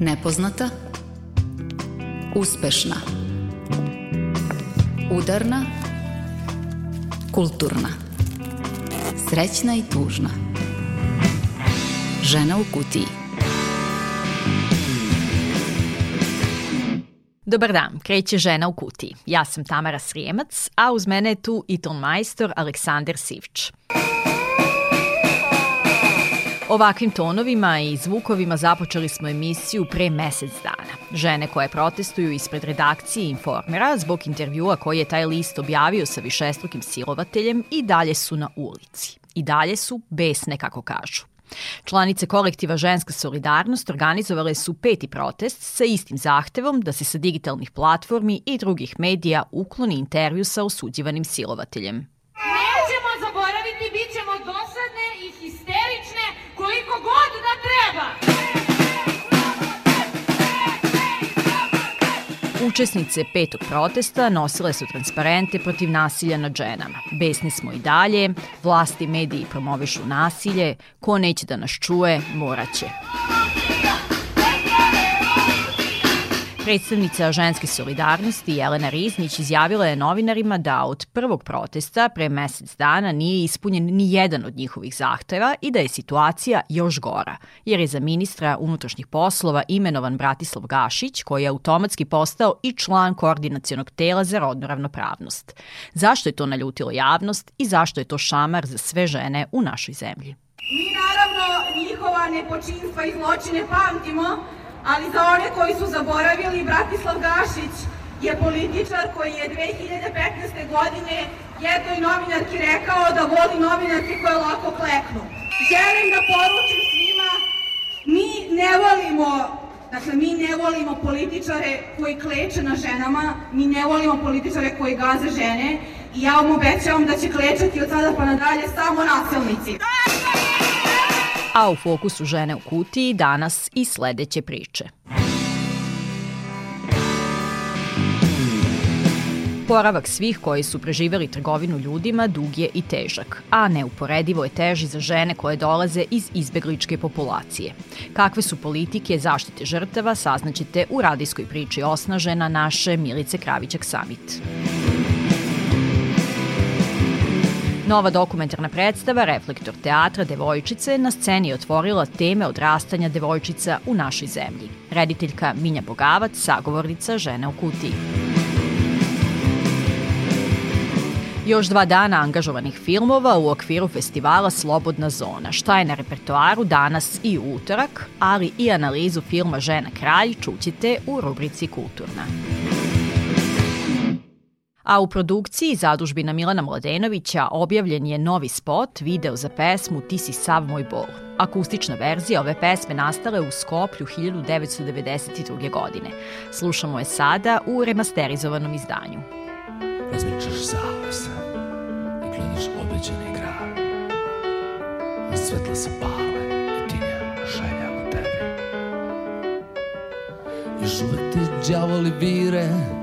Nepoznata Uspešna Udarna Kulturna Srećna i tužna Žena u kutiji Dobar dan, kreće žena u kutiji. Ja sam Tamara Srijemac, a uz mene je tu i ton majstor Aleksandar Sivč. Ovakvim tonovima i zvukovima započeli smo emisiju pre mesec dana. Žene koje protestuju ispred redakcije Informera zbog intervjua koji je taj list objavio sa višestrukim silovateljem i dalje su na ulici. I dalje su besne, kako kažu. Članice kolektiva Ženska solidarnost organizovale su peti protest sa istim zahtevom da se sa digitalnih platformi i drugih medija ukloni intervju sa osuđivanim silovateljem. Učesnice petog protesta nosile su transparente protiv nasilja nad ženama. Besni smo i dalje, vlasti mediji promovišu nasilje, ko neće da nas čuje, moraće. Predstavnica ženske solidarnosti Jelena Riznić izjavila je novinarima da od prvog protesta pre mesec dana nije ispunjen ni jedan od njihovih zahteva i da je situacija još gora, jer je za ministra unutrašnjih poslova imenovan Bratislav Gašić, koji je automatski postao i član koordinacionog tela za rodnu ravnopravnost. Zašto je to naljutilo javnost i zašto je to šamar za sve žene u našoj zemlji? Mi naravno njihova nepočinstva i zločine pamtimo, ali za one koji su zaboravili, Bratislav Gašić je političar koji je 2015. godine jednoj novinarki rekao da voli novinarke koje lako kleknu. Želim da poručim svima, mi ne volimo Dakle, mi ne volimo političare koji kleče na ženama, mi ne volimo političare koji gaze žene i ja vam obećavam da će klečati od sada pa nadalje samo nasilnici. A u fokusu žene u kutiji danas i sledeće priče. Poravak svih koji su preživeli trgovinu ljudima dug je i težak, a neuporedivo je teži za žene koje dolaze iz izbegličke populacije. Kakve su politike zaštite žrtava saznaćete u radijskoj priči Osnažena naše Milice Kravićak Summit. Nova dokumentarna predstava Reflektor teatra Devojčice na sceni je otvorila teme odrastanja devojčica u našoj zemlji. Rediteljka Minja Bogavac, sagovornica žene u kutiji. Još dva dana angažovanih filmova u okviru festivala Slobodna zona. Šta je na repertoaru danas i utorak, ali i analizu filma Žena kralj čućite u rubrici Kulturna a u produkciji zadužbina Milana Mladenovića objavljen je novi spot, video za pesmu Ti si sav moj bol. Akustična verzija ove pesme nastala je u Skoplju 1992. godine. Slušamo je sada u remasterizovanom izdanju. Razmičaš zavesa i gledaš obeđani grad. Svetla se pale i tinja želja u tebi. Još uvek ti djavoli vire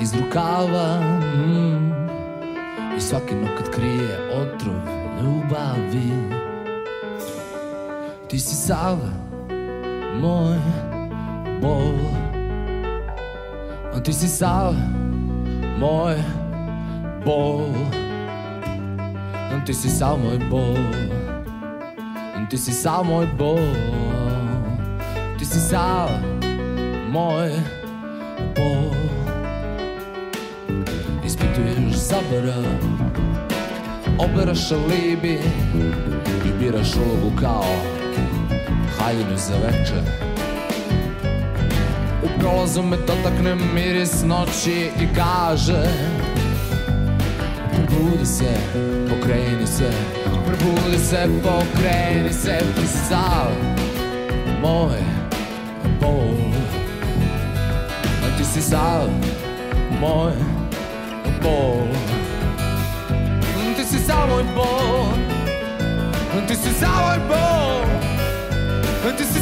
iz rukava mm, I svaki nokat krije otrov ljubavi. Ti si sav moj bol. Ti si sav moj bol. Ti si sav moj bol. Ti si sav moj bol. Ti si sav moj bol zabara Oberaš alibi i biraš ulogu kao haljinu za večer. U prolazu me dotakne miris noći i kaže Probudi se, pokreni se, probudi se, pokreni se, ti sav moj bol Ti si sav moj bol Ty si za môj bol Ty si za môj bol Ty si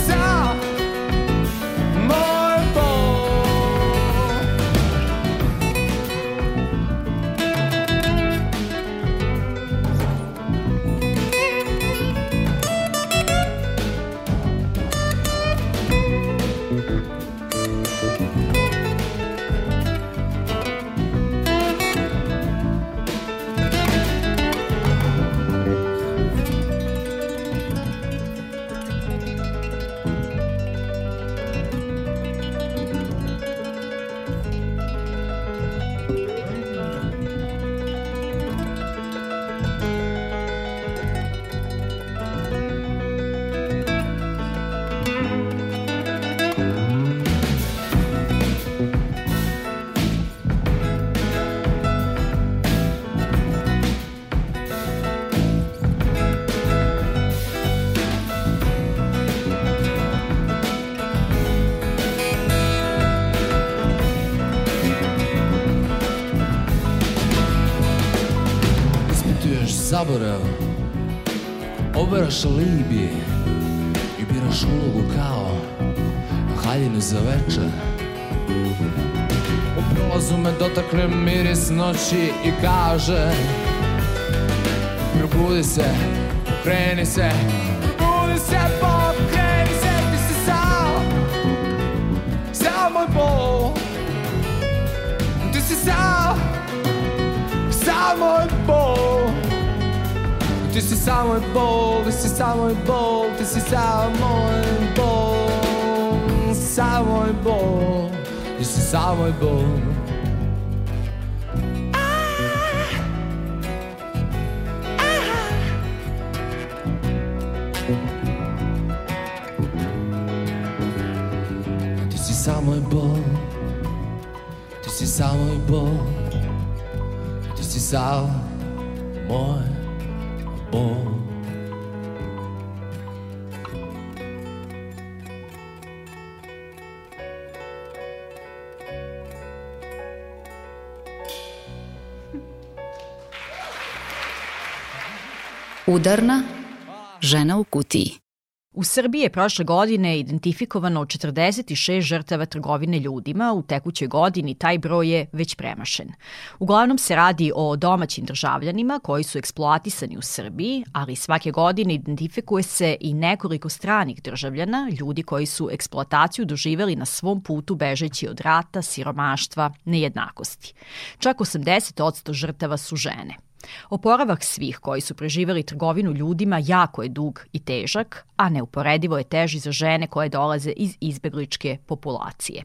miris noći I kaže Probudi se, kreni se. Probudi se, pokreni se Ti si sam Sam moj bol Ti si sam Sam moj bol Ti si sam moj bol Ti si sam moj bol Ti si samo je bol Ti si samo moj bol Udarna žena u kutiji. U Srbiji je prošle godine identifikovano 46 žrtava trgovine ljudima, u tekućoj godini taj broj je već premašen. Uglavnom se radi o domaćim državljanima koji su eksploatisani u Srbiji, ali svake godine identifikuje se i nekoliko stranih državljana, ljudi koji su eksploataciju doživeli na svom putu bežeći od rata, siromaštva, nejednakosti. Čak 80% žrtava su žene. Oporavak svih koji su preživeli trgovinu ljudima jako je dug i težak, a neuporedivo je teži za žene koje dolaze iz izbegličke populacije.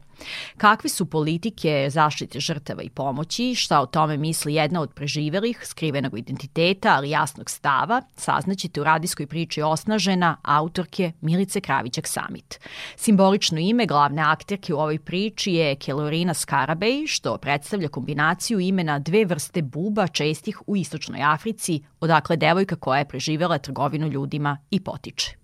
Kakve su politike zaštite žrtava i pomoći, šta o tome misli jedna od preživelih, skrivenog identiteta, ali jasnog stava, saznaćete u radijskoj priči Osnažena, autorke Milice Kravićak Samit. Simbolično ime glavne akterke u ovoj priči je Kelorina Skarabej, što predstavlja kombinaciju imena dve vrste buba čestih u istočnoj Africi, odakle devojka koja je preživela trgovinu ljudima i potiče.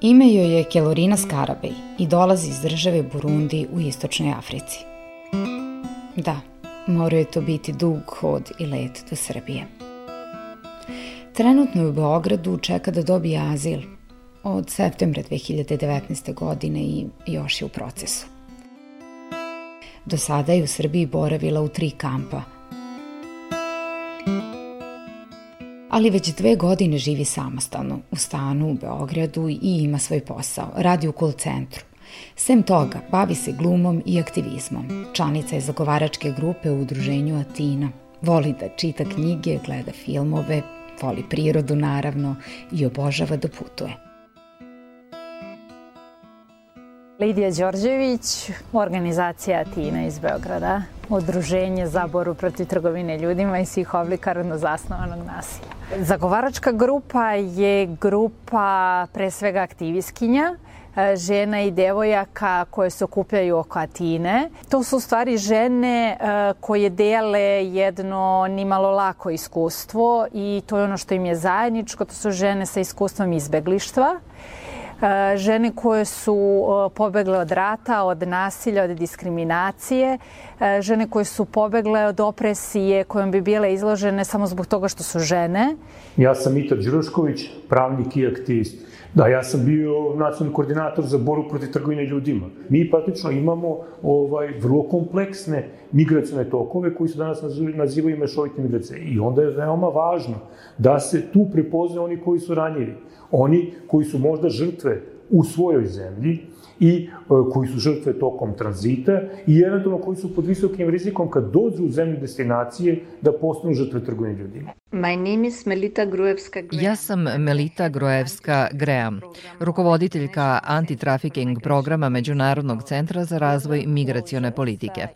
Ime joj je Kelorina Skarabej i dolazi iz države Burundi u istočnoj Africi. Da, mora je to biti dug hod i let do Srbije. Trenutno je u Beogradu čeka da dobije azil od septembra 2019. godine i još je u procesu. Do sada je u Srbiji boravila u tri kampa – ali već dve godine živi samostalno, u stanu u Beogradu i ima svoj posao, radi u call centru. Sem toga, bavi se glumom i aktivizmom. Članica je zagovaračke grupe u udruženju Atina. Voli da čita knjige, gleda filmove, voli prirodu naravno i obožava da putuje. Lidija Đorđević, organizacija Atina iz Beograda, udruženje za boru protiv trgovine ljudima i svih oblika rodno zasnovanog nasilja. Zagovaračka grupa je grupa pre svega aktivistkinja, e, žena i devojaka koje se okupljaju oko Atine. To su u stvari žene e, koje dele jedno nimalo lako iskustvo i to je ono što im je zajedničko, to su žene sa iskustvom izbeglištva žene koje su e, pobegle od rata, od nasilja, od diskriminacije, e, žene koje su pobegle od opresije kojom bi bile izložene samo zbog toga što su žene. Ja sam Mita Đurošković, pravnik i aktivist. Da, ja sam bio nacionalni koordinator za boru protiv trgovine ljudima. Mi praktično imamo ovaj vrlo kompleksne migracijne tokove koji se danas nazivaju mešovite migracije. I onda je veoma važno da se tu prepozne oni koji su ranjivi oni koji su možda žrtve u svojoj zemlji i e, koji su žrtve tokom tranzita i eventualno koji su pod visokim rizikom kad dođu u zemlju destinacije da postanu žrtve trgovine ljudima. My name is Melita Gruevska Ja sam Melita Gruevska Graham, rukovoditeljka antitrafiking programa Međunarodnog centra za razvoj migracione politike.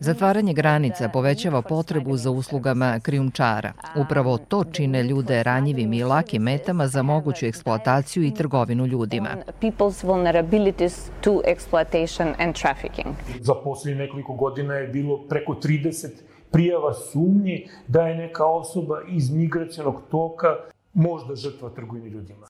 Zatvaranje granica povećava potrebu za uslugama krijumčara. Upravo to čine ljude ranjivim i lakim metama za moguću eksploataciju i trgovinu ljudima. People's vulnerabilities to exploitation and trafficking. Za poslednje nekoliko godina je bilo preko 30 prijava sumnje da je neka osoba iz migracijonog toka možda žrtva trgovine ljudima.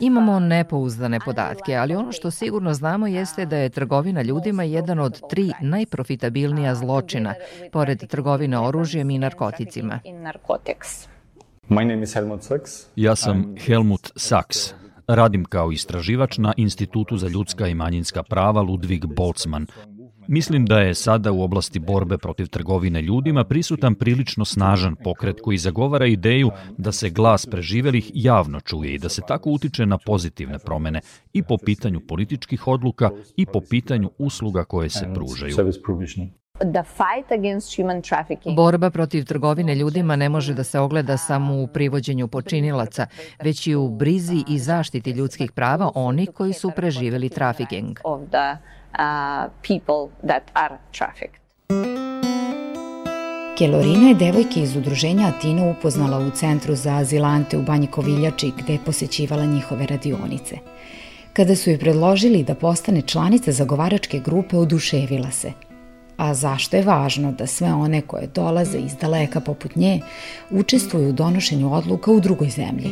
Imamo nepouzdane podatke, ali ono što sigurno znamo jeste da je trgovina ljudima jedan od tri najprofitabilnija zločina, pored trgovine oružjem i narkoticima. Ja sam Helmut Sachs. Radim kao istraživač na Institutu za ljudska i manjinska prava Ludwig Boltzmann Mislim da je sada u oblasti borbe protiv trgovine ljudima prisutan prilično snažan pokret koji zagovara ideju da se glas preživelih javno čuje i da se tako utiče na pozitivne promene i po pitanju političkih odluka i po pitanju usluga koje se pružaju. Borba protiv trgovine ljudima ne može da se ogleda samo u privođenju počinilaca, već i u brizi i zaštiti ljudskih prava onih koji su preživeli trafiking uh, people that are trafficked. Kelorina je devojke iz udruženja Atina upoznala u Centru za azilante u Banji Koviljači gde je posećivala njihove radionice. Kada su joj predložili da postane članica zagovaračke grupe, oduševila se. A zašto je važno da sve one koje dolaze iz daleka poput nje učestvuju u donošenju odluka u drugoj zemlji?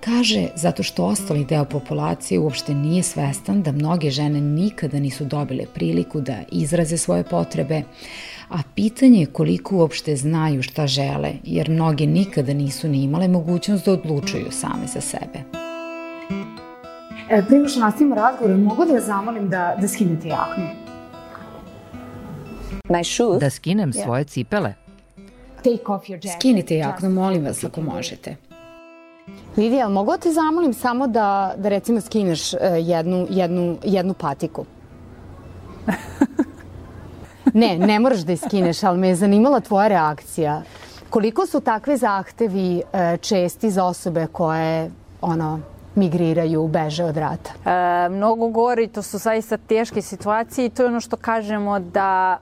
Kaže zato što ostali deo populacije uopšte nije svestan da mnoge žene nikada nisu dobile priliku da izraze svoje potrebe, a pitanje je koliko uopšte znaju šta žele, jer mnoge nikada nisu ni imale mogućnost da odlučuju same za sebe. E, prima što nastavimo razgovor, mogu da vas zamolim da, da skinete jaknu? Da skinem svoje cipele? Skinite jaknu, molim vas, ako možete. Lidija, mogu da te zamolim samo da, da recimo skineš uh, jednu, jednu, jednu patiku? ne, ne moraš da je skineš, ali me je zanimala tvoja reakcija. Koliko su takve zahtevi uh, česti za osobe koje ono, migriraju, beže od rata? E, mnogo gori, to su zaista teške situacije i to je ono što kažemo da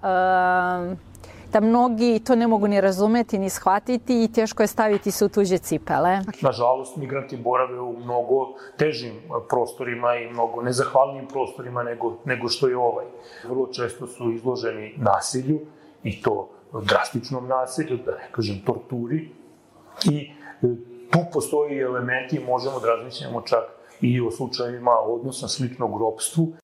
e, da mnogi to ne mogu ni razumeti ni shvatiti i teško je staviti se u tuđe cipele. Nažalost, migranti borave u mnogo težim prostorima i mnogo nezahvalnijim prostorima nego, nego što je ovaj. Vrlo često su izloženi nasilju i to drastičnom nasilju, da ne kažem torturi i e, tu postoji elementi, možemo da razmišljamo čak i o slučajima odnosa sličnog ropstvu.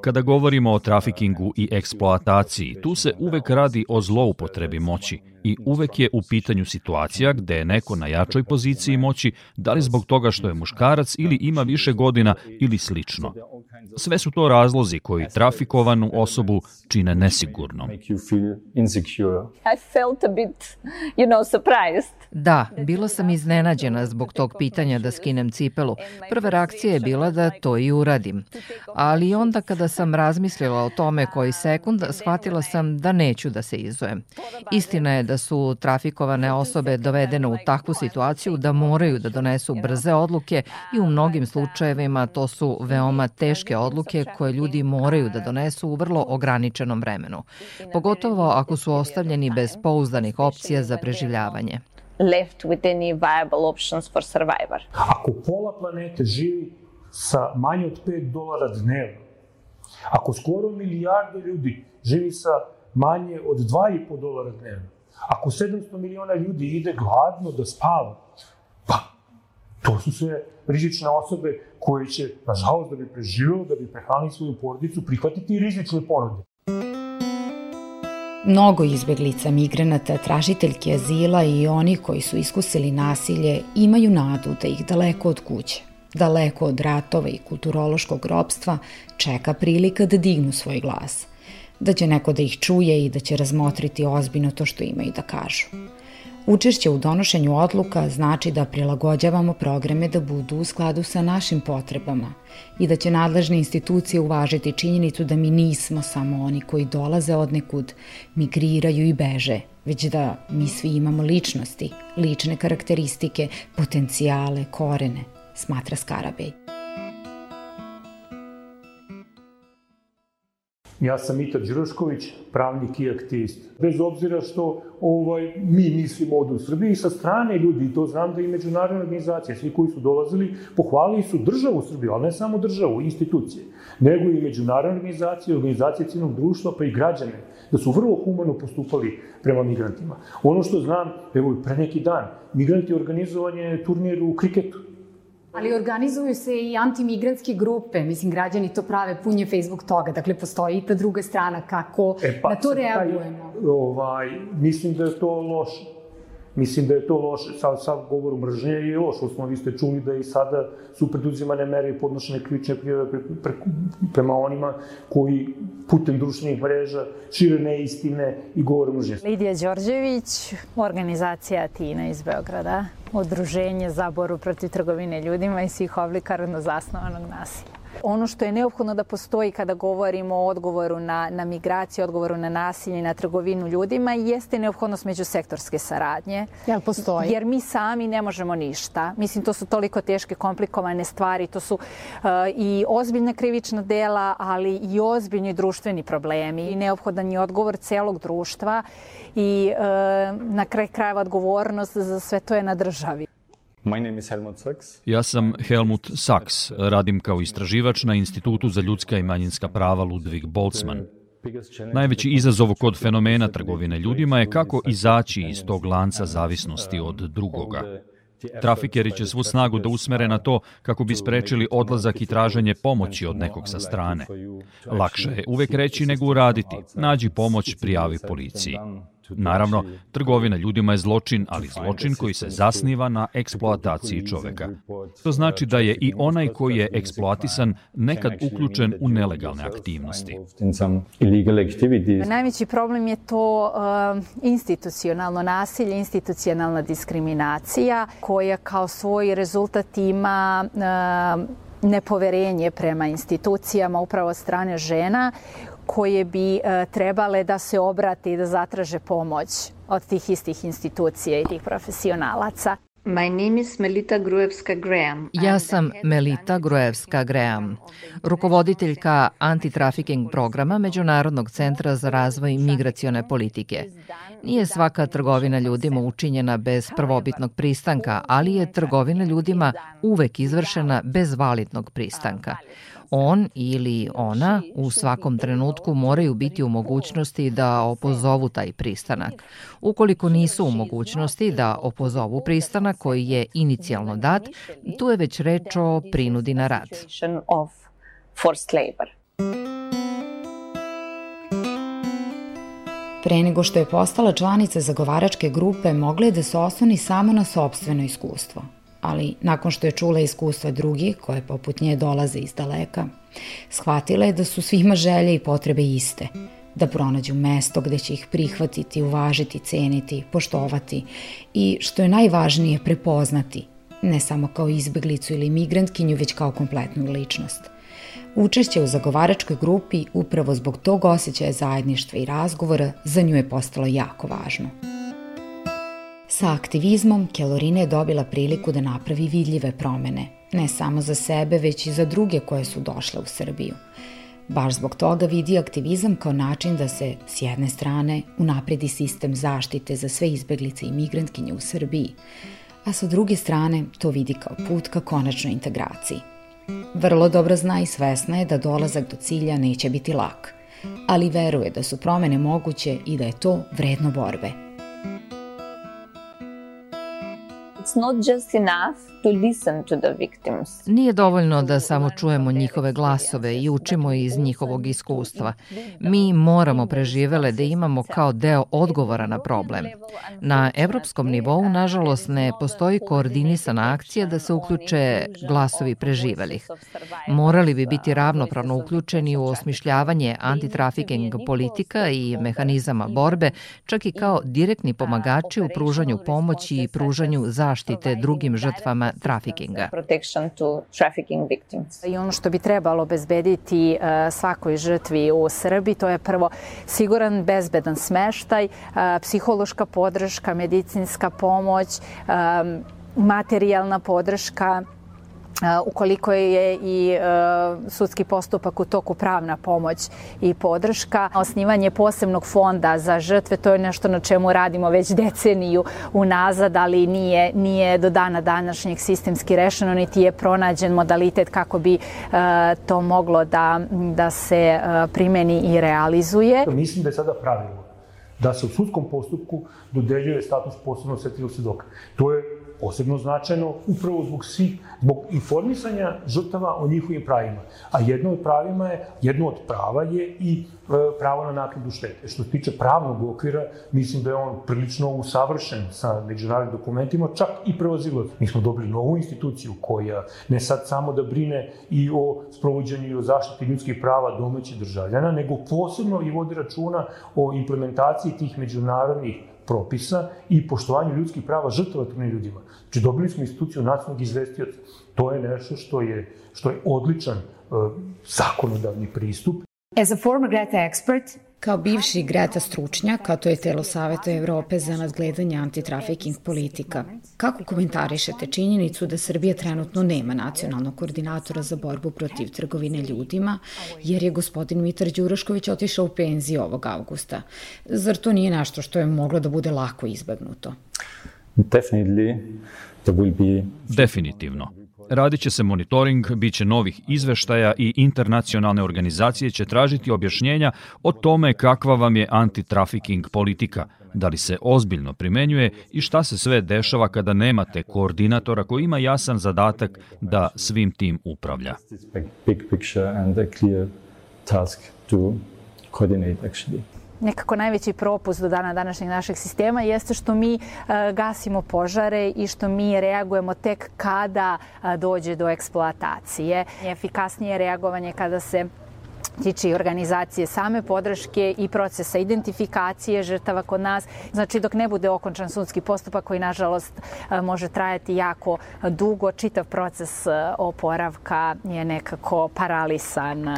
Kada govorimo o trafikingu i eksploataciji, tu se uvek radi o zloupotrebi moći i uvek je u pitanju situacija gde je neko na jačoj poziciji moći, da li zbog toga što je muškarac ili ima više godina ili slično. Sve su to razlozi koji trafikovanu osobu čine nesigurnom. Da, bila sam iznenađena zbog tog pitanja da skinem cipelu. Prva reakcija je bila da to i uradim. Ali onda kada sam razmislila o tome koji sekund, shvatila sam da neću da se izujem. Istina je da su trafikovane osobe dovedene u takvu situaciju da moraju da donesu brze odluke i u mnogim slučajevima to su veoma teške odluke koje ljudi moraju da donesu u vrlo ograničenom vremenu. Pogotovo ako su ostavljeni bez pouzdanih opcija za preživljavanje left with any viable options for survivor. Ako pola planete živi sa manje od 5 dolara dnevno, ako skoro milijardu ljudi živi sa manje od 2,5 dolara dnevno, ako 700 miliona ljudi ide gladno da spava, pa to su sve rizične osobe koje će, nažalost, da bi preživjelo, da bi prehranili svoju porodicu, prihvatiti rizične ponude. Mnogo izbeglica, migranata, tražiteljki azila i oni koji su iskusili nasilje imaju nadu da ih daleko od kuće, daleko od ratova i kulturološkog ropstva čeka prilika da dignu svoj glas, da će neko da ih čuje i da će razmotriti ozbiljno to što imaju da kažu. Učešće u donošenju odluka znači da prilagođavamo programe da budu u skladu sa našim potrebama i da će nadležne institucije uvažiti činjenicu da mi nismo samo oni koji dolaze od nekud, migriraju i beže, već da mi svi imamo ličnosti, lične karakteristike, potencijale, korene, smatra Skarabej. Ja sam Mitar Đurošković, pravnik i aktivist. Bez obzira što ovaj, mi mislimo ovde u Srbiji, sa strane ljudi, to znam da i međunarodne organizacije, svi koji su dolazili, pohvalili su državu Srbiju, ali ne samo državu, institucije, nego i međunarodne organizacije, organizacije civilnog društva, pa i građane, da su vrlo humano postupali prema migrantima. Ono što znam, evo pre neki dan, migranti organizovanje turnir u kriketu Ali organizuju se i antimigrantske grupe, mislim, građani to prave, pun je Facebook toga, dakle, postoji i ta druga strana, kako e, pa, na to reagujemo? Taj, ovaj, mislim da je to loše. Mislim da je to loše. Sad, sad govor mržnje je loš. Osnovno, vi ste čuli da i sada su preduzimane mere i podnošene krivične prijave pre, pre, prema onima koji putem društvenih mreža šire neistine i govore mržnje. Lidija Đorđević, organizacija Atina iz Beograda, udruženje za boru protiv trgovine ljudima i svih oblika rodno zasnovanog nasilja. Ono što je neophodno da postoji kada govorimo o odgovoru na, na migraciju, odgovoru na nasilje i na trgovinu ljudima, jeste neophodnost međusektorske saradnje. Jel postoji? Jer mi sami ne možemo ništa. Mislim, to su toliko teške, komplikovane stvari, to su uh, i ozbiljna krivična dela, ali i ozbiljni društveni problemi. I neophodan je odgovor celog društva i uh, na kraj krajeva odgovornost za sve to je na državi. My name is Helmut Sachs. Ja sam Helmut Sachs, radim kao istraživač na Institutu za ljudska i manjinska prava Ludwig Boltzmann. Najveći izazov kod fenomena trgovine ljudima je kako izaći iz tog lanca zavisnosti od drugoga. Trafikeri će svu snagu da usmere na to kako bi sprečili odlazak i traženje pomoći od nekog sa strane. Lakše je uvek reći nego uraditi. Nađi pomoć, prijavi policiji. Naravno, trgovina ljudima je zločin, ali zločin koji se zasniva na eksploataciji čoveka. To znači da je i onaj koji je eksploatisan nekad uključen u nelegalne aktivnosti. Najveći problem je to uh, institucionalno nasilje, institucionalna diskriminacija koja kao svoj rezultat ima uh, nepoverenje prema institucijama upravo strane žena koje bi e, trebale da se obrate i da zatraže pomoć od tih istih institucija i tih profesionalaca. My name is Melita Gruevska Graham. Ja sam Melita Gruevska Graham, rukovoditeljka antitrafiking programa Međunarodnog centra za razvoj migracione politike. Nije svaka trgovina ljudima učinjena bez prvobitnog pristanka, ali je trgovina ljudima uvek izvršena bez validnog pristanka on ili ona u svakom trenutku moraju biti u mogućnosti da opozovu taj pristanak. Ukoliko nisu u mogućnosti da opozovu pristanak koji je inicijalno dat, tu je već reč o prinudi na rad. Pre nego što je postala članica zagovaračke grupe, mogla je da se osloni samo na sobstveno iskustvo ali nakon što je čula iskustva drugih, koje poput nje dolaze iz daleka, shvatila je da su svima želje i potrebe iste, da pronađu mesto gde će ih prihvatiti, uvažiti, ceniti, poštovati i, što je najvažnije, prepoznati, ne samo kao izbeglicu ili migrantkinju, već kao kompletnu ličnost. Učešće u zagovaračkoj grupi upravo zbog tog osjećaja zajedništva i razgovora za nju je postalo jako važno. Sa aktivizmom Kelorina je dobila priliku da napravi vidljive promene, ne samo za sebe, već i za druge koje su došle u Srbiju. Baš zbog toga vidi aktivizam kao način da se, s jedne strane, unapredi sistem zaštite za sve izbeglice i migrantkinje u Srbiji, a sa druge strane to vidi kao put ka konačnoj integraciji. Vrlo dobro zna i svesna je da dolazak do cilja neće biti lak, ali veruje da su promene moguće i da je to vredno borbe – not just enough to listen to the victims. Nije dovoljno da samo čujemo njihove glasove i učimo iz njihovog iskustva. Mi moramo preživele da imamo kao deo odgovora na problem. Na evropskom nivou, nažalost, ne postoji koordinisana akcija da se uključe glasovi preživelih. Morali bi biti ravnopravno uključeni u osmišljavanje antitrafiking politika i mehanizama borbe, čak i kao direktni pomagači u pružanju pomoći i pružanju zaštite drugim žrtvama trafikinga. I ono što bi trebalo obezbediti e, svakoj žrtvi u Srbiji, to je prvo siguran, bezbedan smeštaj, e, psihološka podrška, medicinska pomoć, e, materijalna podrška, ukoliko je i sudski postupak u toku pravna pomoć i podrška. Osnivanje posebnog fonda za žrtve, to je nešto na čemu radimo već deceniju unazad, ali nije, nije do dana današnjeg sistemski rešeno, niti je pronađen modalitet kako bi to moglo da, da se primeni i realizuje. Mislim da je sada pravilo da se u sudskom postupku dodeljuje status posebnog osjetljivog svedoka. To je posebno značajno upravo zbog svih, zbog informisanja žrtava o njihovim pravima. A jedno od pravima je, jedno od prava je i e, pravo na naknadu štete. Što se tiče pravnog okvira, mislim da je on prilično usavršen sa međunarodnim dokumentima, čak i prevazilo. Mi smo dobili novu instituciju koja ne sad samo da brine i o sprovođenju i o zaštiti ljudskih prava domaćih državljana, nego posebno i vodi računa o implementaciji tih međunarodnih propisa i poštovanju ljudskih prava žrtava trudnim ljudima. Znači, dobili smo instituciju nacionalnog izvestioca. To je nešto što je, što je odličan uh, zakonodavni pristup. As a former Greta expert, Kao bivši Greta stručnjak, a to je telo Saveta Evrope za nadgledanje antitrafiking politika, kako komentarišete činjenicu da Srbija trenutno nema nacionalnog koordinatora za borbu protiv trgovine ljudima, jer je gospodin Mitar Đurašković otišao u penziju ovog avgusta? Zar to nije nešto što je moglo da bude lako izbegnuto? Definitivno. Radit će se monitoring, bit će novih izveštaja i internacionalne organizacije će tražiti objašnjenja o tome kakva vam je antitrafiking politika, da li se ozbiljno primenjuje i šta se sve dešava kada nemate koordinatora koji ima jasan zadatak da svim tim upravlja. Big picture and a clear task to coordinate actually nekako najveći propust do dana današnjeg našeg sistema jeste što mi gasimo požare i što mi reagujemo tek kada dođe do eksploatacije. Efikasnije reagovanje kada se tiče i organizacije same podrške i procesa identifikacije žrtava kod nas. Znači dok ne bude okončan sudski postupak koji nažalost e, može trajati jako dugo, čitav proces e, oporavka je nekako paralisan e,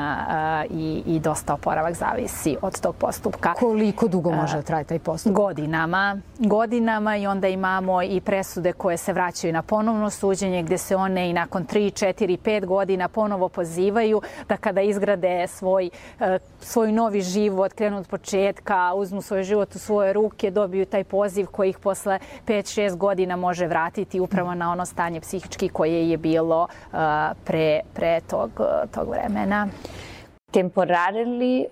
i, i dosta oporavak zavisi od tog postupka. Koliko dugo može traje taj postupak? Godinama. Godinama i onda imamo i presude koje se vraćaju na ponovno suđenje gde se one i nakon 3, 4, 5 godina ponovo pozivaju da kada izgrade svoj svoj, e, svoj novi život, krenu od početka, uzmu svoj život u svoje ruke, dobiju taj poziv koji ih posle 5-6 godina može vratiti upravo na ono stanje psihički koje je bilo e, pre, pre tog, tog vremena.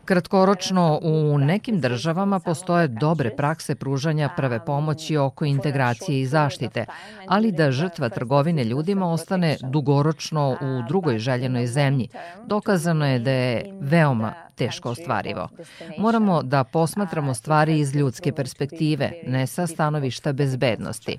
Kratkoročno u nekim državama postoje dobre prakse pružanja prve pomoći oko integracije i zaštite, ali da žrtva trgovine ljudima ostane dugoročno u drugoj željenoj zemlji, dokazano je da je veoma teško ostvarivo. Moramo da posmatramo stvari iz ljudske perspektive, ne sa stanovišta bezbednosti.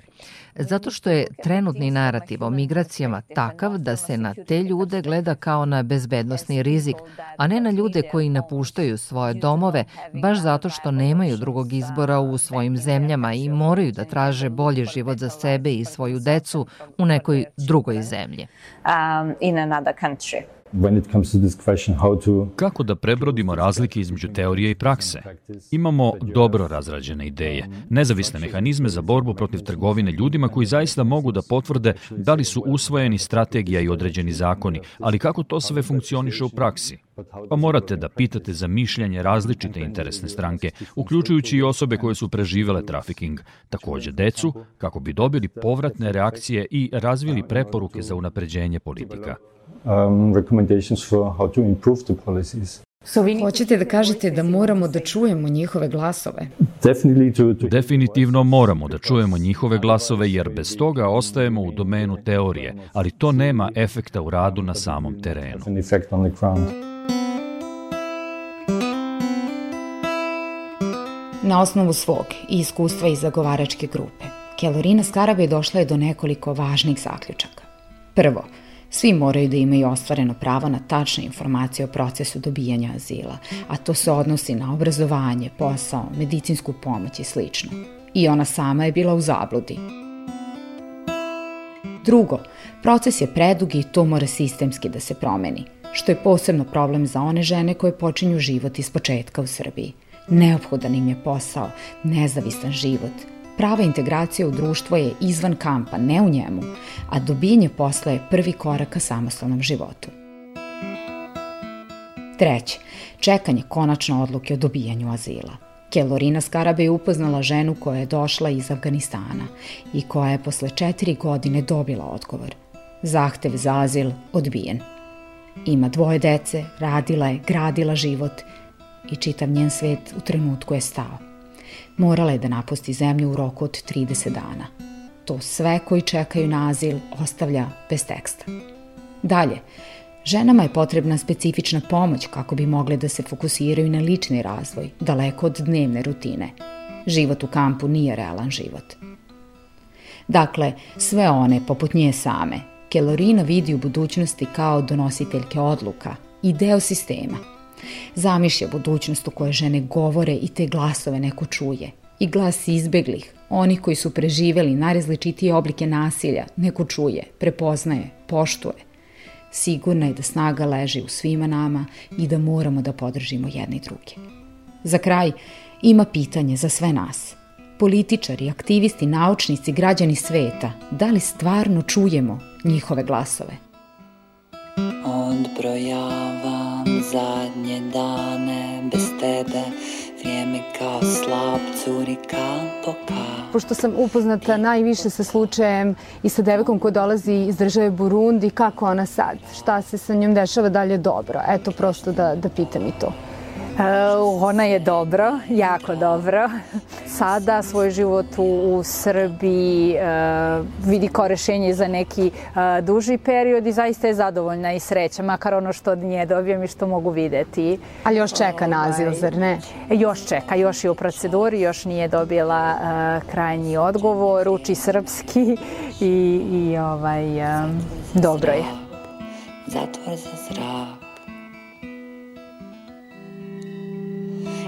Zato što je trenutni narativ o migracijama takav da se na te ljude gleda kao na bezbednostni rizik, a ne na ljude koji napuštaju svoje domove baš zato što nemaju drugog izbora u svojim zemljama i moraju da traže bolji život za sebe i svoju decu u nekoj drugoj zemlji. Um, in another country. Kako da prebrodimo razlike između teorije i prakse? Imamo dobro razrađene ideje, nezavisne mehanizme za borbu protiv trgovine ljudima koji zaista mogu da potvrde da li su usvojeni strategija i određeni zakoni, ali kako to sve funkcioniše u praksi? Pa morate da pitate za mišljanje različite interesne stranke, uključujući i osobe koje su preživele trafiking, takođe decu, kako bi dobili povratne reakcije i razvili preporuke za unapređenje politika um, recommendations for how to improve the policies. So vi hoćete da kažete da moramo da čujemo njihove glasove? Definitivno moramo da čujemo njihove glasove jer bez toga ostajemo u domenu teorije, ali to nema efekta u radu na samom terenu. Na osnovu svog i iskustva iz zagovaračke grupe, Kelorina Skarabe došla je do nekoliko važnih zaključaka. Prvo, Svi moraju da imaju ostvareno pravo na tačne informacije o procesu dobijanja azila, a to se odnosi na obrazovanje, posao, medicinsku pomoć i sl. I ona sama je bila u zabludi. Drugo, proces je predug i to mora sistemski da se promeni, što je posebno problem za one žene koje počinju život iz početka u Srbiji. Neophodan im je posao, nezavisan život Prava integracija u društvo je izvan kampa, ne u njemu, a dobijanje posla je prvi korak ka samostalnom životu. Treće, čekanje konačne odluke o dobijanju azila. Kelorina Skarabe je upoznala ženu koja je došla iz Afganistana i koja je posle četiri godine dobila odgovor. Zahtev za azil odbijen. Ima dvoje dece, radila je, gradila život i čitav njen svet u trenutku je stao. Morala je da napusti zemlju u roku od 30 dana. To sve koji čekaju na azil ostavlja bez teksta. Dalje, Ženama je potrebna specifična pomoć kako bi mogle da se fokusiraju na lični razvoj, daleko od dnevne rutine. Život u kampu nije realan život. Dakle, sve one, poput nje same, Kelorina vidi u budućnosti kao donositeljke odluka i deo sistema. Zamišlja budućnost u kojoj žene govore i te glasove neko čuje. I glas izbeglih, oni koji su preživeli najrazličitije oblike nasilja, neko čuje, prepoznaje, poštuje. Sigurna je da snaga leži u svima nama i da moramo da podržimo jedni druge. Za kraj, ima pitanje za sve nas. Političari, aktivisti, naučnici, građani sveta, da li stvarno čujemo njihove glasove? Odbrojavam zadnje dane bez tebe, vrijeme kao slab curi kap po. Pošto sam upoznata najviše sa slučajem i sa devekom koja dolazi iz države Burundi, kako ona sad? Šta se sa njom dešava dalje dobro? Eto, prosto da, da pitam i to. Uh, ona je dobro, jako dobro. Sada svoj život u, u Srbiji uh, vidi kao rešenje za neki uh, duži period i zaista je zadovoljna i sreća, makar ono što od nje dobijem i što mogu videti. Ali još čeka naziv, ovaj, zar ne? Još čeka, još je u proceduri, još nije dobila krajnji odgovor, uči srpski i, i ovaj, dobro je. Zatvor za zrak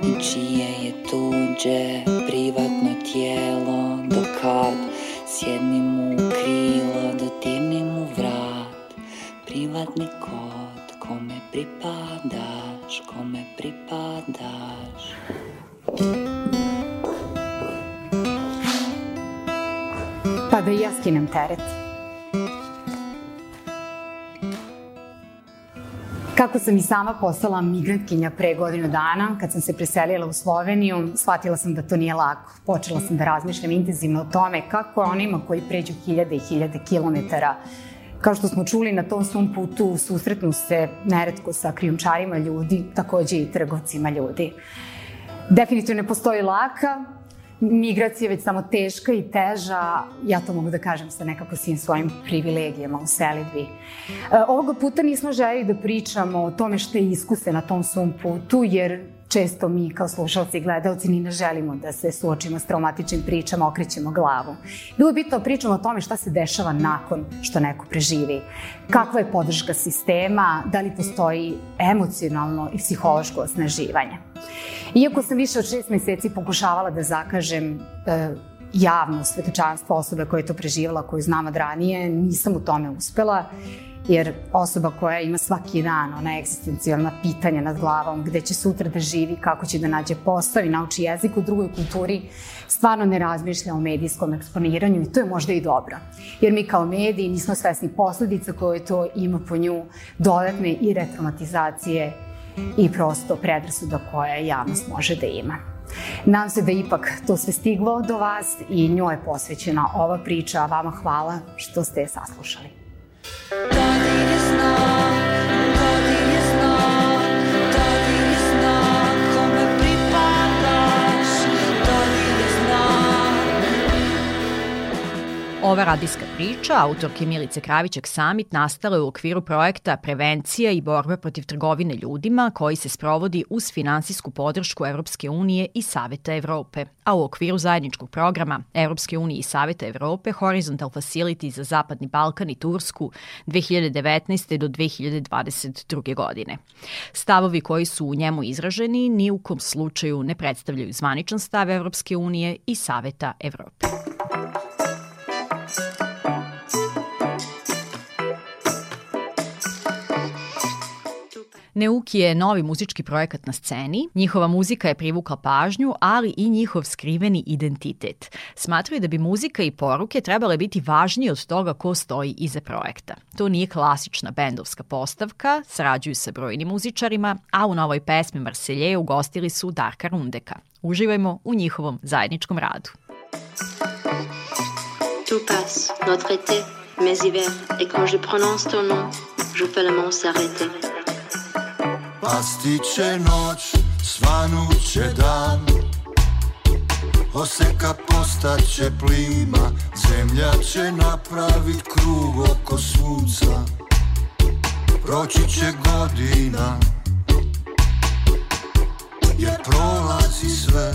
čije je tuđe privatno tijelo dokad sjednim u krilo dodirnim u vrat privatni kod kome pripadaš kome pripadaš Pa da i ja skinem teret. Kako sam i sama postala migrantkinja pre godinu dana, kad sam se preselila u Sloveniju, shvatila sam da to nije lako. Počela sam da razmišljam intenzivno o tome kako onima koji pređu hiljade i hiljade kilometara Kao što smo čuli, na tom svom putu susretnu se neretko sa krijumčarima ljudi, takođe i trgovcima ljudi. Definitivno ne postoji laka, migracija već samo teška i teža, ja to mogu da kažem sa nekako svim svojim privilegijama u selidbi. E, ovoga puta nismo želi da pričamo o tome što je iskuse na tom svom putu, jer često mi kao slušalci i gledalci ni ne želimo da se suočimo s traumatičnim pričama, okrećemo glavu. Bilo je bitno pričamo o tome šta se dešava nakon što neko preživi. Kakva je podrška sistema, da li postoji emocionalno i psihološko osnaživanje. Iako sam više od šest meseci pokušavala da zakažem e, javno svetočanstvo osobe koja je to preživala, koju znam od ranije, nisam u tome uspela jer osoba koja ima svaki dan ona egzistencijalna pitanja nad glavom, gde će sutra da živi, kako će da nađe posao i nauči jezik u drugoj kulturi, stvarno ne razmišlja o medijskom eksponiranju i to je možda i dobro. Jer mi kao mediji nismo svesni posledica koje to ima po nju, dodatne i retraumatizacije i prosto predrasuda koje javnost može da ima. Nadam se da ipak to sve stiglo do vas i njoj je posvećena ova priča, vama hvala što ste je saslušali. Ova radijska priča, autorke Milice Kravićak Samit, nastala je u okviru projekta Prevencija i borba protiv trgovine ljudima koji se sprovodi uz finansijsku podršku Evropske unije i Saveta Evrope, a u okviru zajedničkog programa Evropske unije i Saveta Evrope Horizontal Facility za Zapadni Balkan i Tursku 2019. do 2022. godine. Stavovi koji su u njemu izraženi ni u kom slučaju ne predstavljaju zvaničan stav Evropske unije i Saveta Evrope. Neuki je novi muzički projekat na sceni, njihova muzika je privukla pažnju, ali i njihov skriveni identitet. Smatraju da bi muzika i poruke trebale biti važnije od toga ko stoji iza projekta. To nije klasična bendovska postavka, srađuju sa brojnim muzičarima, a u novoj pesmi Marselje ugostili su Darka Rundeka. Uživajmo u njihovom zajedničkom radu. Tout passe, notre été, mes hivers, et quand je prononce ton nom, je fais le monde s'arrêter. Pastiće noć, svanuće dan. Oseka postaće plima Zemlja će napravit krug oko sunca. Proći će godina Jer prolazi sve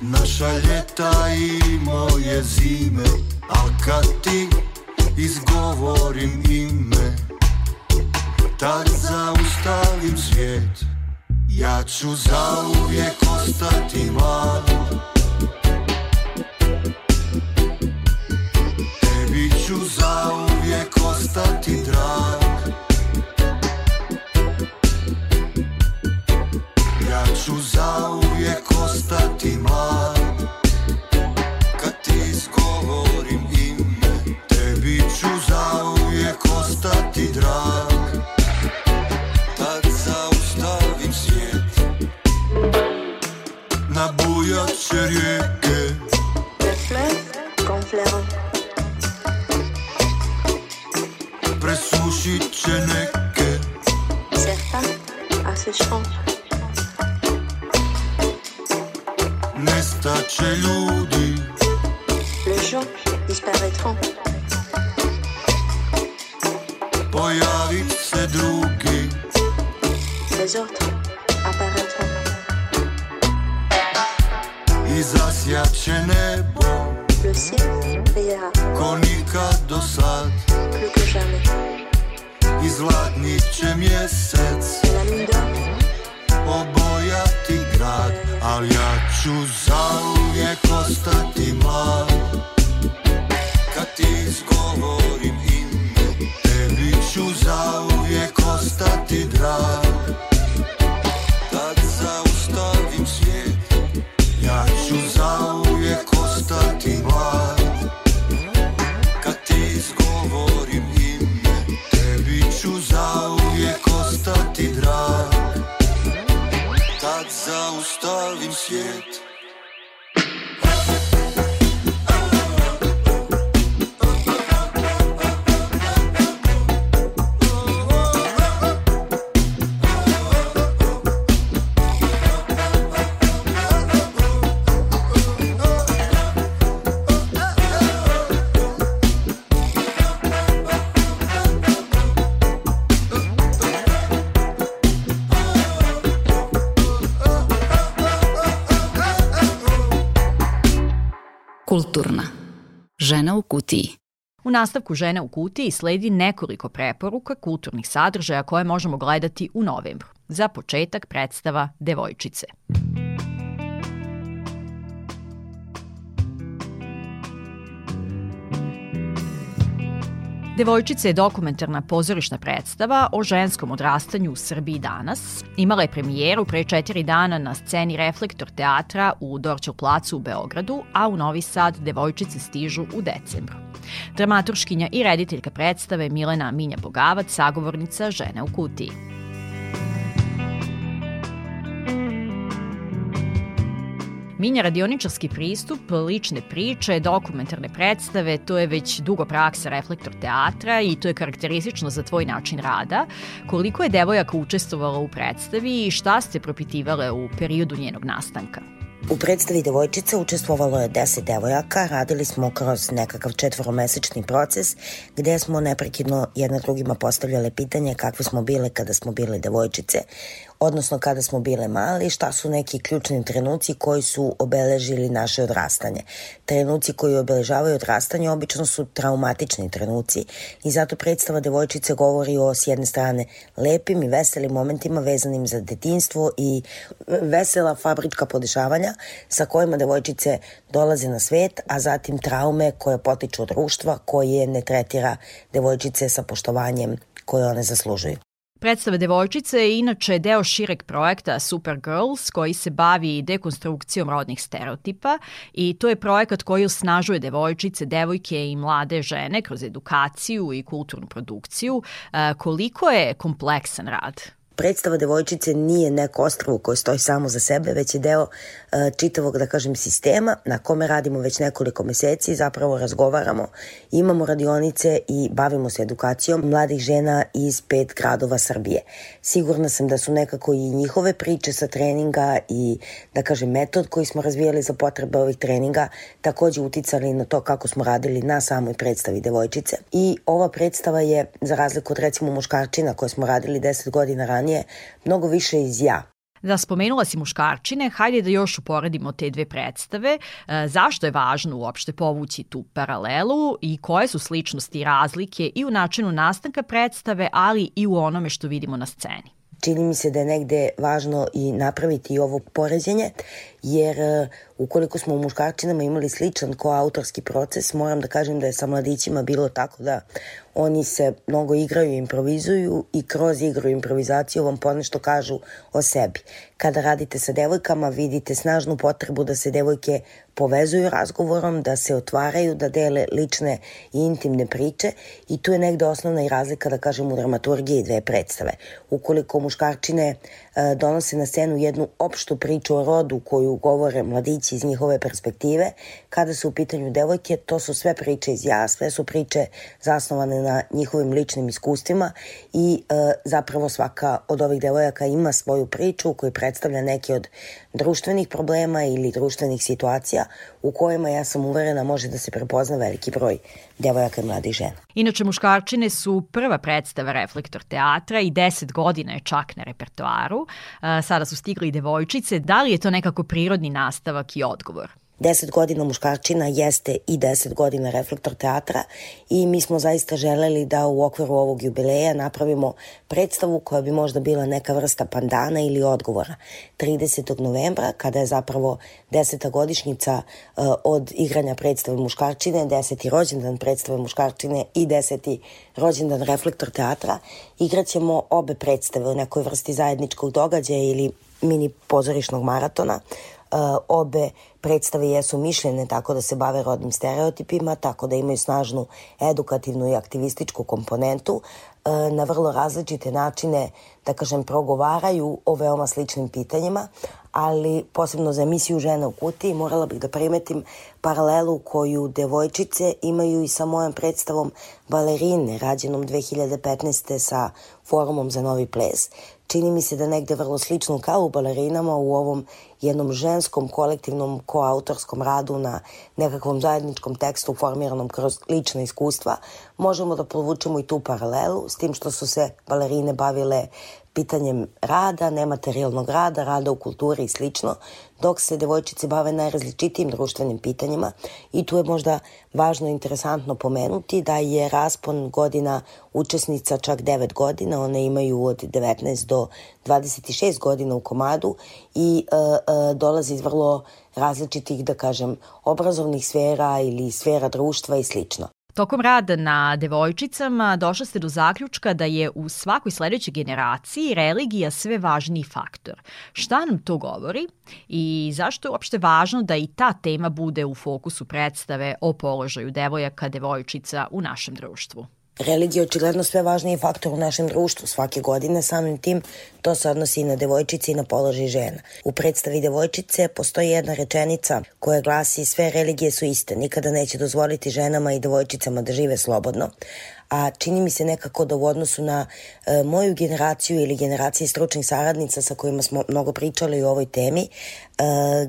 Naša ljeta i moje zime Al kad ti izgovorim ime Tad zaustavim svijet. Ja ću zauvijek ostati mlad. Tebi ću zauvijek ostati drag. Ja ću zauvijek ostati Žena u kutiji. U nastavku Žene u kutiji sledi nekoliko preporuka kulturnih sadržaja koje možemo gledati u novembru. Za početak predstava Devojčice. Devojčice je dokumentarna pozorišna predstava o ženskom odrastanju u Srbiji danas. Imala je premijeru pre četiri dana na sceni Reflektor teatra u Dorčel placu u Beogradu, a u Novi Sad devojčice stižu u decembru. Dramaturškinja i rediteljka predstave Milena Minja Bogavac, sagovornica Žene u kutiji. Minja radioničarski pristup, lične priče, dokumentarne predstave, to je već dugo praksa reflektor teatra i to je karakteristično za tvoj način rada. Koliko je devojaka učestvovala u predstavi i šta ste propitivale u periodu njenog nastanka? U predstavi Devojčica učestvovalo je 10 devojaka, radili smo kroz nekakav četvoromesečni proces gde smo neprekidno jedna drugima postavljale pitanje kakve smo bile kada smo bile devojčice, odnosno kada smo bile mali, šta su neki ključni trenuci koji su obeležili naše odrastanje. Trenuci koji obeležavaju odrastanje obično su traumatični trenuci i zato predstava Devojčice govori o s jedne strane lepim i veselim momentima vezanim za detinstvo i vesela fabrička podešavanja sa kojima devojčice dolaze na svet, a zatim traume koje potiču od društva koje ne tretira devojčice sa poštovanjem koje one zaslužuju. Predstava devojčice je inače deo šireg projekta Supergirls koji se bavi dekonstrukcijom rodnih stereotipa i to je projekat koji osnažuje devojčice, devojke i mlade žene kroz edukaciju i kulturnu produkciju. Koliko je kompleksan rad? Predstava devojčice nije neko ostrovo koje stoji samo za sebe, već je deo uh, čitavog, da kažem, sistema na kome radimo već nekoliko meseci, zapravo razgovaramo, imamo radionice i bavimo se edukacijom mladih žena iz pet gradova Srbije. Sigurna sam da su nekako i njihove priče sa treninga i, da kažem, metod koji smo razvijali za potrebe ovih treninga takođe uticali na to kako smo radili na samoj predstavi devojčice. I ova predstava je, za razliku od recimo muškarčina koje smo radili 10 godina ranije, je mnogo više iz ja. Da, spomenula si muškarčine, hajde da još uporedimo te dve predstave. E, zašto je važno uopšte povući tu paralelu i koje su sličnosti i razlike i u načinu nastanka predstave, ali i u onome što vidimo na sceni? Čini mi se da je negde važno i napraviti ovo poređenje, jer e, ukoliko smo u muškarčinama imali sličan koautorski proces, moram da kažem da je sa mladićima bilo tako da oni se mnogo igraju i improvizuju i kroz igru i improvizaciju vam ponešto kažu o sebi. Kada radite sa devojkama vidite snažnu potrebu da se devojke povezuju razgovorom, da se otvaraju, da dele lične i intimne priče i tu je negde osnovna i razlika, da kažem, u dramaturgiji dve predstave. Ukoliko muškarčine donose na scenu jednu opštu priču o rodu koju govore mladići iz njihove perspektive, kada su u pitanju devojke, to su sve priče iz ja, sve su priče zasnovane na njihovim ličnim iskustvima i e, zapravo svaka od ovih devojaka ima svoju priču koju predstavlja neke od društvenih problema ili društvenih situacija u kojima ja sam uverena može da se prepozna veliki broj devojaka i mladih žena. Inače, muškarčine su prva predstava Reflektor teatra i 10 godina je čak na repertoaru. Sada su stigli i devojčice. Da li je to nekako prirodni nastavak i odgovor? 10 godina muškarčina jeste i 10 godina reflektor teatra i mi smo zaista želeli da u okviru ovog jubileja napravimo predstavu koja bi možda bila neka vrsta pandana ili odgovora. 30. novembra, kada je zapravo 10. godišnjica uh, od igranja predstave muškarčine, 10. rođendan predstave muškarčine i 10. rođendan reflektor teatra, igraćemo obe predstave u nekoj vrsti zajedničkog događaja ili mini pozorišnog maratona obe predstave jesu mišljene tako da se bave rodnim stereotipima, tako da imaju snažnu edukativnu i aktivističku komponentu, uh, na vrlo različite načine, da kažem, progovaraju o veoma sličnim pitanjima, ali posebno za emisiju Žena u kutiji morala bih da primetim paralelu koju devojčice imaju i sa mojom predstavom Balerine, rađenom 2015. sa Forumom za novi ples. Čini mi se da negde vrlo slično kao u balerinama u ovom jednom ženskom kolektivnom koautorskom radu na nekakvom zajedničkom tekstu formiranom kroz lična iskustva, možemo da povučemo i tu paralelu s tim što su se balerine bavile pitanjem rada, nematerijalnog rada, rada u kulturi i slično, dok se devojčice bave najrazličitijim društvenim pitanjima i tu je možda važno i interesantno pomenuti da je raspon godina učesnica čak 9 godina, one imaju od 19 do 26 godina u komadu i e, e, dolazi iz vrlo različitih, da kažem, obrazovnih sfera ili sfera društva i slično. Tokom rada na devojčicama došla ste do zaključka da je u svakoj sledećoj generaciji religija sve važniji faktor. Šta nam to govori i zašto je uopšte važno da i ta tema bude u fokusu predstave o položaju devojaka, devojčica u našem društvu? Religija je očigledno sve važniji faktor u našem društvu. Svake godine, samim tim to se odnosi i na devojčice i na položaj žena. U predstavi devojčice postoji jedna rečenica koja glasi sve religije su iste, nikada neće dozvoliti ženama i devojčicama da žive slobodno, a čini mi se nekako da u odnosu na e, moju generaciju ili generaciji stručnih saradnica sa kojima smo mnogo pričali o ovoj temi, e,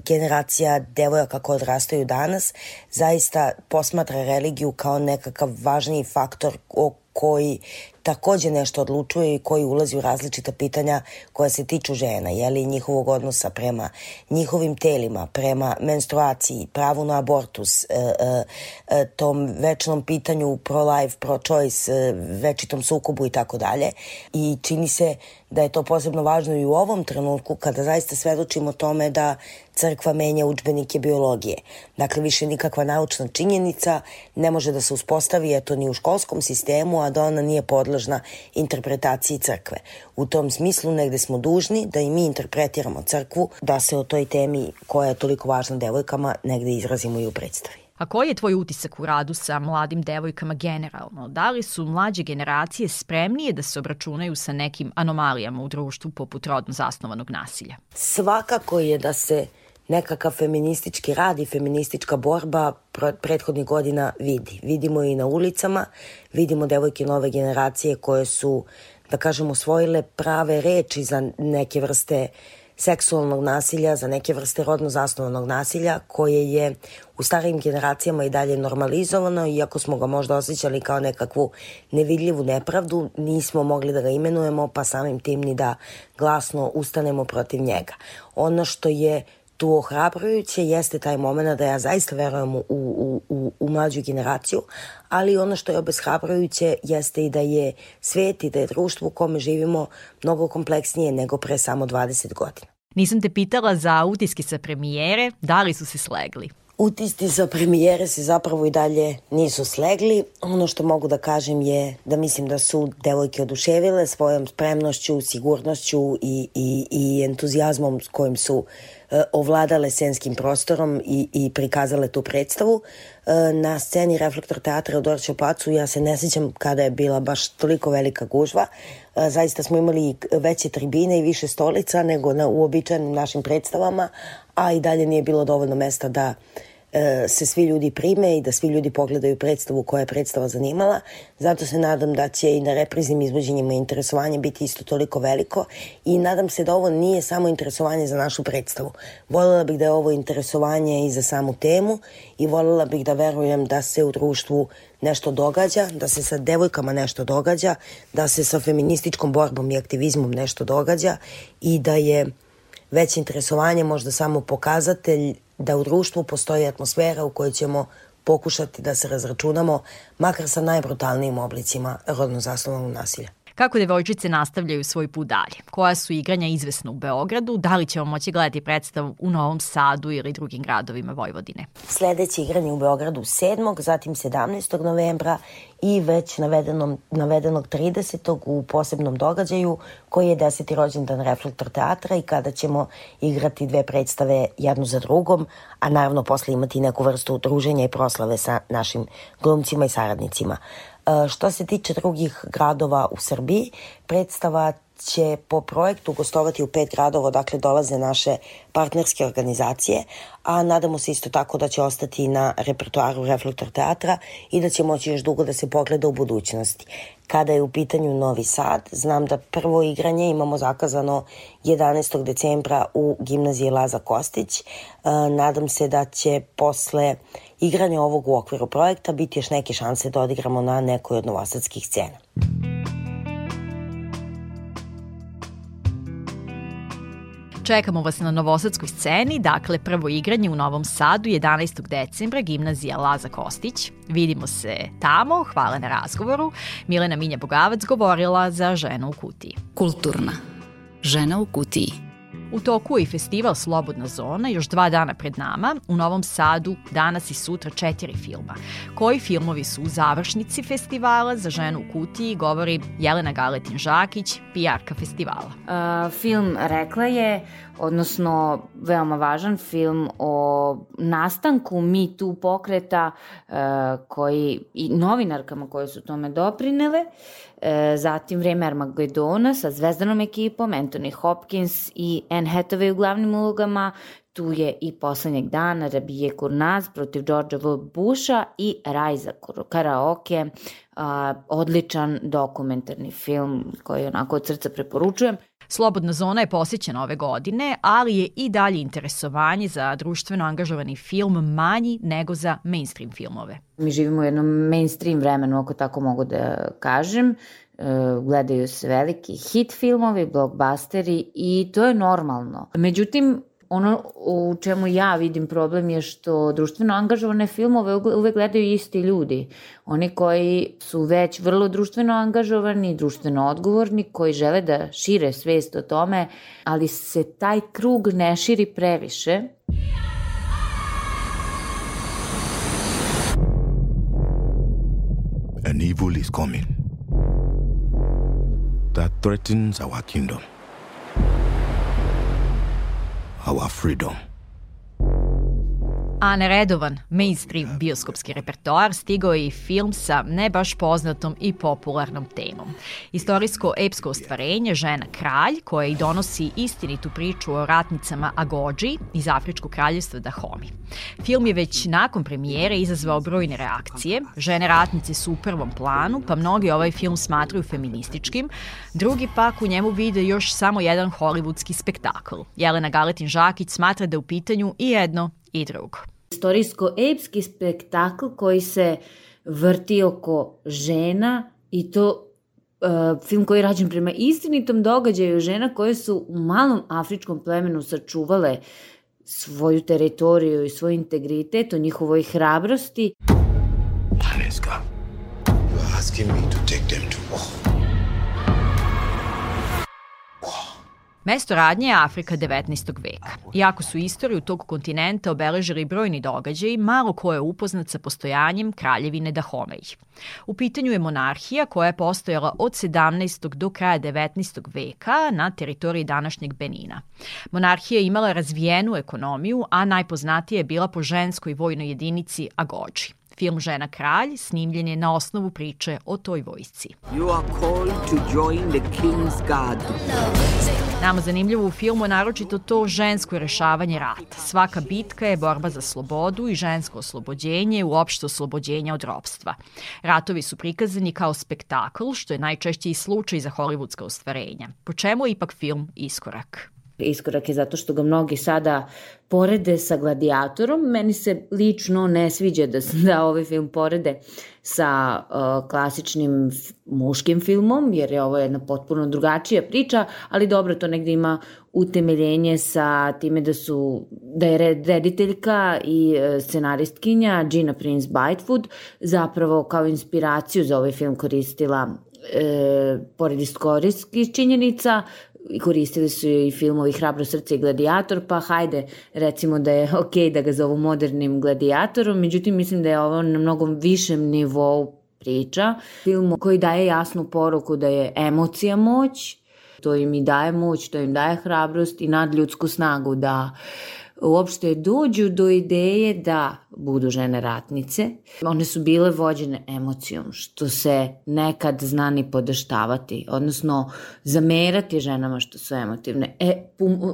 generacija devojaka koje odrastaju danas zaista posmatra religiju kao nekakav važniji faktor o koji takođe nešto odlučuje i koji ulazi u različita pitanja koja se tiču žena, jeli njihovog odnosa prema njihovim telima, prema menstruaciji, pravu na abortus, e, e, e, tom večnom pitanju pro-life, pro-choice, večitom sukobu i tako dalje. I čini se da je to posebno važno i u ovom trenutku kada zaista svedočimo tome da crkva menja učbenike biologije. Dakle, više nikakva naučna činjenica ne može da se uspostavi, eto, ni u školskom sistemu, a da ona nije podložna podložna interpretaciji crkve. U tom smislu negde smo dužni da i mi interpretiramo crkvu, da se o toj temi koja je toliko važna devojkama negde izrazimo i u predstavi. A koji je tvoj utisak u radu sa mladim devojkama generalno? Da li su mlađe generacije spremnije da se obračunaju sa nekim anomalijama u društvu poput rodno zasnovanog nasilja? Svakako je da se nekakav feministički rad i feministička borba prethodnih godina vidi. Vidimo i na ulicama, vidimo devojke nove generacije koje su, da kažemo, osvojile prave reči za neke vrste seksualnog nasilja, za neke vrste rodno zasnovanog nasilja koje je u starijim generacijama i dalje normalizovano, iako smo ga možda osjećali kao nekakvu nevidljivu nepravdu, nismo mogli da ga imenujemo, pa samim tim ni da glasno ustanemo protiv njega. Ono što je tu ohrabrujuće jeste taj moment da ja zaista verujem u, u, u, u mlađu generaciju, ali ono što je obeshrabrujuće jeste i da je svet i da je društvo u kome živimo mnogo kompleksnije nego pre samo 20 godina. Nisam te pitala za utiske sa premijere, da li su se slegli? Utisci sa premijere se zapravo i dalje nisu slegli. Ono što mogu da kažem je da mislim da su devojke oduševile svojom spremnošću, sigurnošću i, i, i entuzijazmom s kojim su ovladale scenskim prostorom i, i prikazale tu predstavu. E, na sceni Reflektor teatra u Dorću placu ja se ne sjećam kada je bila baš toliko velika gužva. E, zaista smo imali veće tribine i više stolica nego na uobičajenim našim predstavama, a i dalje nije bilo dovoljno mesta da E, se svi ljudi prime i da svi ljudi pogledaju predstavu koja je predstava zanimala. Zato se nadam da će i na repriznim izvođenjima interesovanje biti isto toliko veliko i nadam se da ovo nije samo interesovanje za našu predstavu. Volela bih da je ovo interesovanje i za samu temu i volela bih da verujem da se u društvu nešto događa, da se sa devojkama nešto događa, da se sa feminističkom borbom i aktivizmom nešto događa i da je veće interesovanje možda samo pokazatelj da u društvu postoji atmosfera u kojoj ćemo pokušati da se razračunamo makar sa najbrutalnijim oblicima rodno zasnovanog nasilja. Kako devojčice nastavljaju svoj put dalje? Koja su igranja izvesna u Beogradu? Da li ćemo moći gledati predstavu u Novom Sadu ili drugim gradovima Vojvodine? Sledeće igranje u Beogradu 7. zatim 17. novembra i već navedenom, navedenog 30. u posebnom događaju koji je deseti rođendan Reflektor teatra i kada ćemo igrati dve predstave jednu za drugom, a naravno posle imati neku vrstu druženja i proslave sa našim glumcima i saradnicima. E, što se tiče drugih gradova u Srbiji, predstava će po projektu gostovati u pet gradova, dakle dolaze naše partnerske organizacije, a nadamo se isto tako da će ostati na repertoaru Reflektor teatra i da će moći još dugo da se pogleda u budućnosti. Kada je u pitanju Novi Sad, znam da prvo igranje imamo zakazano 11. decembra u gimnaziji Laza Kostić. E, nadam se da će posle igranja ovog u okviru projekta biti još neke šanse da odigramo na nekoj od novosadskih scena. Čekamo vas na Novosadskoj sceni, dakle prvo igranje u Novom Sadu 11. decembra, gimnazija Laza Kostić. Vidimo se tamo, hvala na razgovoru. Milena Minja Bogavac govorila za Ženu u kutiji. Kulturna. Žena u kutiji. U toku je i festival Slobodna zona, još dva dana pred nama, u Novom Sadu danas i sutra četiri filma. Koji filmovi su u završnici festivala za ženu u kutiji, govori Jelena Galetin-Žakić, PR-ka festivala. Uh, film Rekla je, odnosno veoma važan film o nastanku Me Too pokreta uh, koji, i novinarkama koje su tome doprinele. Uh, E, zatim Vreme Armagedona sa zvezdanom ekipom, Anthony Hopkins i Anne Hathaway u glavnim ulogama, tu je i poslednjeg dana Rabije Kurnaz protiv Georgia V. Busha i Rajza Karaoke, a, odličan dokumentarni film koji onako od srca preporučujem. Slobodna zona je posjećena ove godine, ali je i dalje interesovanje za društveno angažovani film manji nego za mainstream filmove. Mi živimo u jednom mainstream vremenu, ako tako mogu da kažem. E, gledaju se veliki hit filmovi, blockbusteri i to je normalno. Međutim, ono u čemu ja vidim problem je što društveno angažovane filmove uvek gledaju isti ljudi. Oni koji su već vrlo društveno angažovani, društveno odgovorni, koji žele da šire svest o tome, ali se taj krug ne širi previše. An evil is coming. that threatens our kingdom, our freedom. A neredovan mainstream bioskopski repertoar stigao je i film sa ne baš poznatom i popularnom temom. Istorijsko-epsko ostvarenje Žena kralj, koja i donosi istinitu priču o ratnicama Agođi iz Afričkog kraljevstva Dahomi. Film je već nakon premijere izazvao brojne reakcije. Žene ratnice su u prvom planu, pa mnogi ovaj film smatraju feminističkim, drugi pak u njemu vide još samo jedan hollywoodski spektakl. Jelena Galetin-Žakić smatra da je u pitanju i jedno i drugo. Istorijsko-epski spektakl koji se vrti oko žena i to uh, film koji je rađen prema istinitom događaju žena koje su u malom afričkom plemenu sačuvale svoju teritoriju i svoj integritet, o njihovoj hrabrosti. Paneska, you're asking me to take them to war. Mesto radnje je Afrika 19. veka. Iako su istoriju tog kontinenta obeležili brojni događaji, malo ko je upoznat sa postojanjem kraljevine Dahomej. U pitanju je monarhija koja je postojala od 17. do kraja 19. veka na teritoriji današnjeg Benina. Monarhija je imala razvijenu ekonomiju, a najpoznatija je bila po ženskoj vojnoj jedinici Agođi. Film Žena kralj snimljen je na osnovu priče o toj vojsci. You are called to join the king's guard. Nama zanimljivo u filmu je naročito to žensko rešavanje rata. Svaka bitka je borba za slobodu i žensko oslobođenje, uopšte oslobođenja od ropstva. Ratovi su prikazani kao spektakl, što je najčešće i slučaj za hollywoodska ostvarenja. Po čemu je ipak film iskorak? Iskorak je zato što ga mnogi sada porede sa Gladiatorom. Meni se lično ne sviđa da, da ovaj film porede sa uh, klasičnim muškim filmom, jer je ovo jedna potpuno drugačija priča, ali dobro, to negde ima utemeljenje sa time da su da je rediteljka i uh, scenaristkinja Gina Prince Bytefoot zapravo kao inspiraciju za ovaj film koristila e, pored činjenica, koristili su i filmovi Hrabro srce i Gladiator, pa hajde recimo da je ok da ga zovu modernim gladiatorom, međutim mislim da je ovo na mnogo višem nivou priča. Film koji daje jasnu poruku da je emocija moć, to im i daje moć, to im daje hrabrost i nadljudsku snagu da uopšte dođu do ideje da budu žene ratnice. One su bile vođene emocijom, što se nekad zna ni podaštavati, odnosno zamerati ženama što su emotivne. E,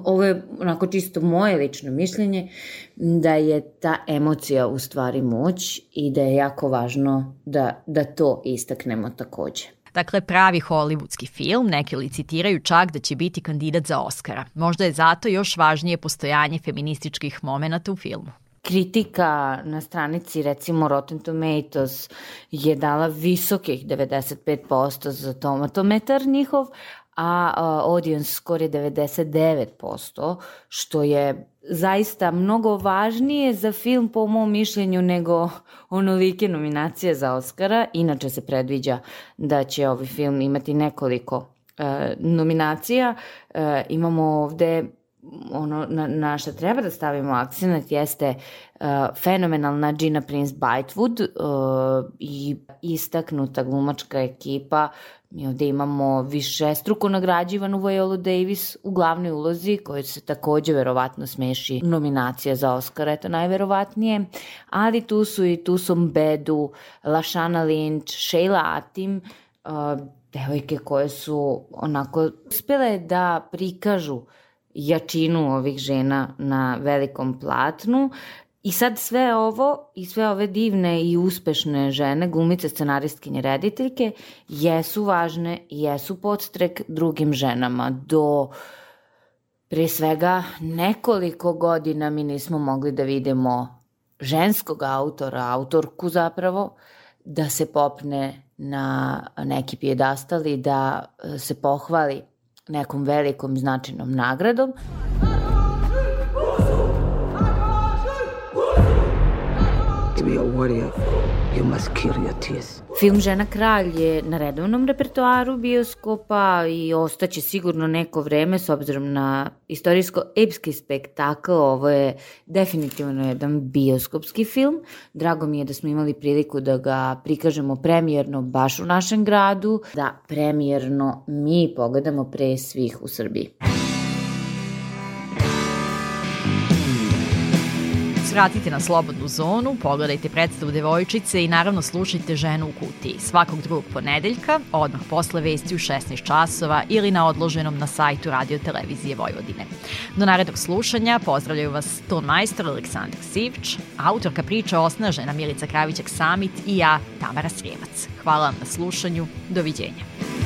ovo je onako čisto moje lično mišljenje, da je ta emocija u stvari moć i da je jako važno da, da to istaknemo takođe. Dakle, pravi hollywoodski film, neki licitiraju čak da će biti kandidat za Oscara. Možda je zato još važnije postojanje feminističkih momenta u filmu kritika na stranici recimo Rotten Tomatoes je dala visokih 95% za tomatometar njihov, a audience je 99%, što je zaista mnogo važnije za film po mom mišljenju nego onolike nominacije za Oscara. Inače se predviđa da će ovaj film imati nekoliko e, nominacija. E, imamo ovde ono na, na što treba da stavimo akcenat jeste uh, fenomenalna Gina Prince Bytewood uh, i istaknuta glumačka ekipa Mi ovde imamo više struko nagrađivanu Viola Davis u glavnoj ulozi, koja se takođe verovatno smeši nominacija za Oscar, eto najverovatnije, ali tu su i Tusom Bedu, Lashana Lynch, Sheila Atim, devojke koje su onako uspele da prikažu jačinu ovih žena na velikom platnu I sad sve ovo i sve ove divne i uspešne žene, glumice, scenaristkinje, rediteljke, jesu važne i jesu podstrek drugim ženama. Do pre svega nekoliko godina mi nismo mogli da vidimo ženskog autora, autorku zapravo, da se popne na neki pijedastal i da se pohvali nekom velikom značajnom nagradom. Be a warrior. You must kill your tears. Film Žena kralj je na redovnom repertoaru bioskopa i ostaće sigurno neko vreme s obzirom na istorijsko-epski spektakl. Ovo je definitivno jedan bioskopski film. Drago mi je da smo imali priliku da ga prikažemo premijerno baš u našem gradu, da premijerno mi pogledamo pre svih u Srbiji. Svratite na Slobodnu zonu, pogledajte predstavu Devojčice i naravno slušajte Ženu u kutiji svakog drugog ponedeljka, odmah posle vesti u 16 časova ili na odloženom na sajtu Radio Televizije Vojvodine. Do narednog slušanja pozdravljaju vas ton majstor Aleksandar Sivč, autorka priče Osnažena Milica Kravićak Samit i ja, Tamara Srijemac. Hvala vam na slušanju, doviđenja.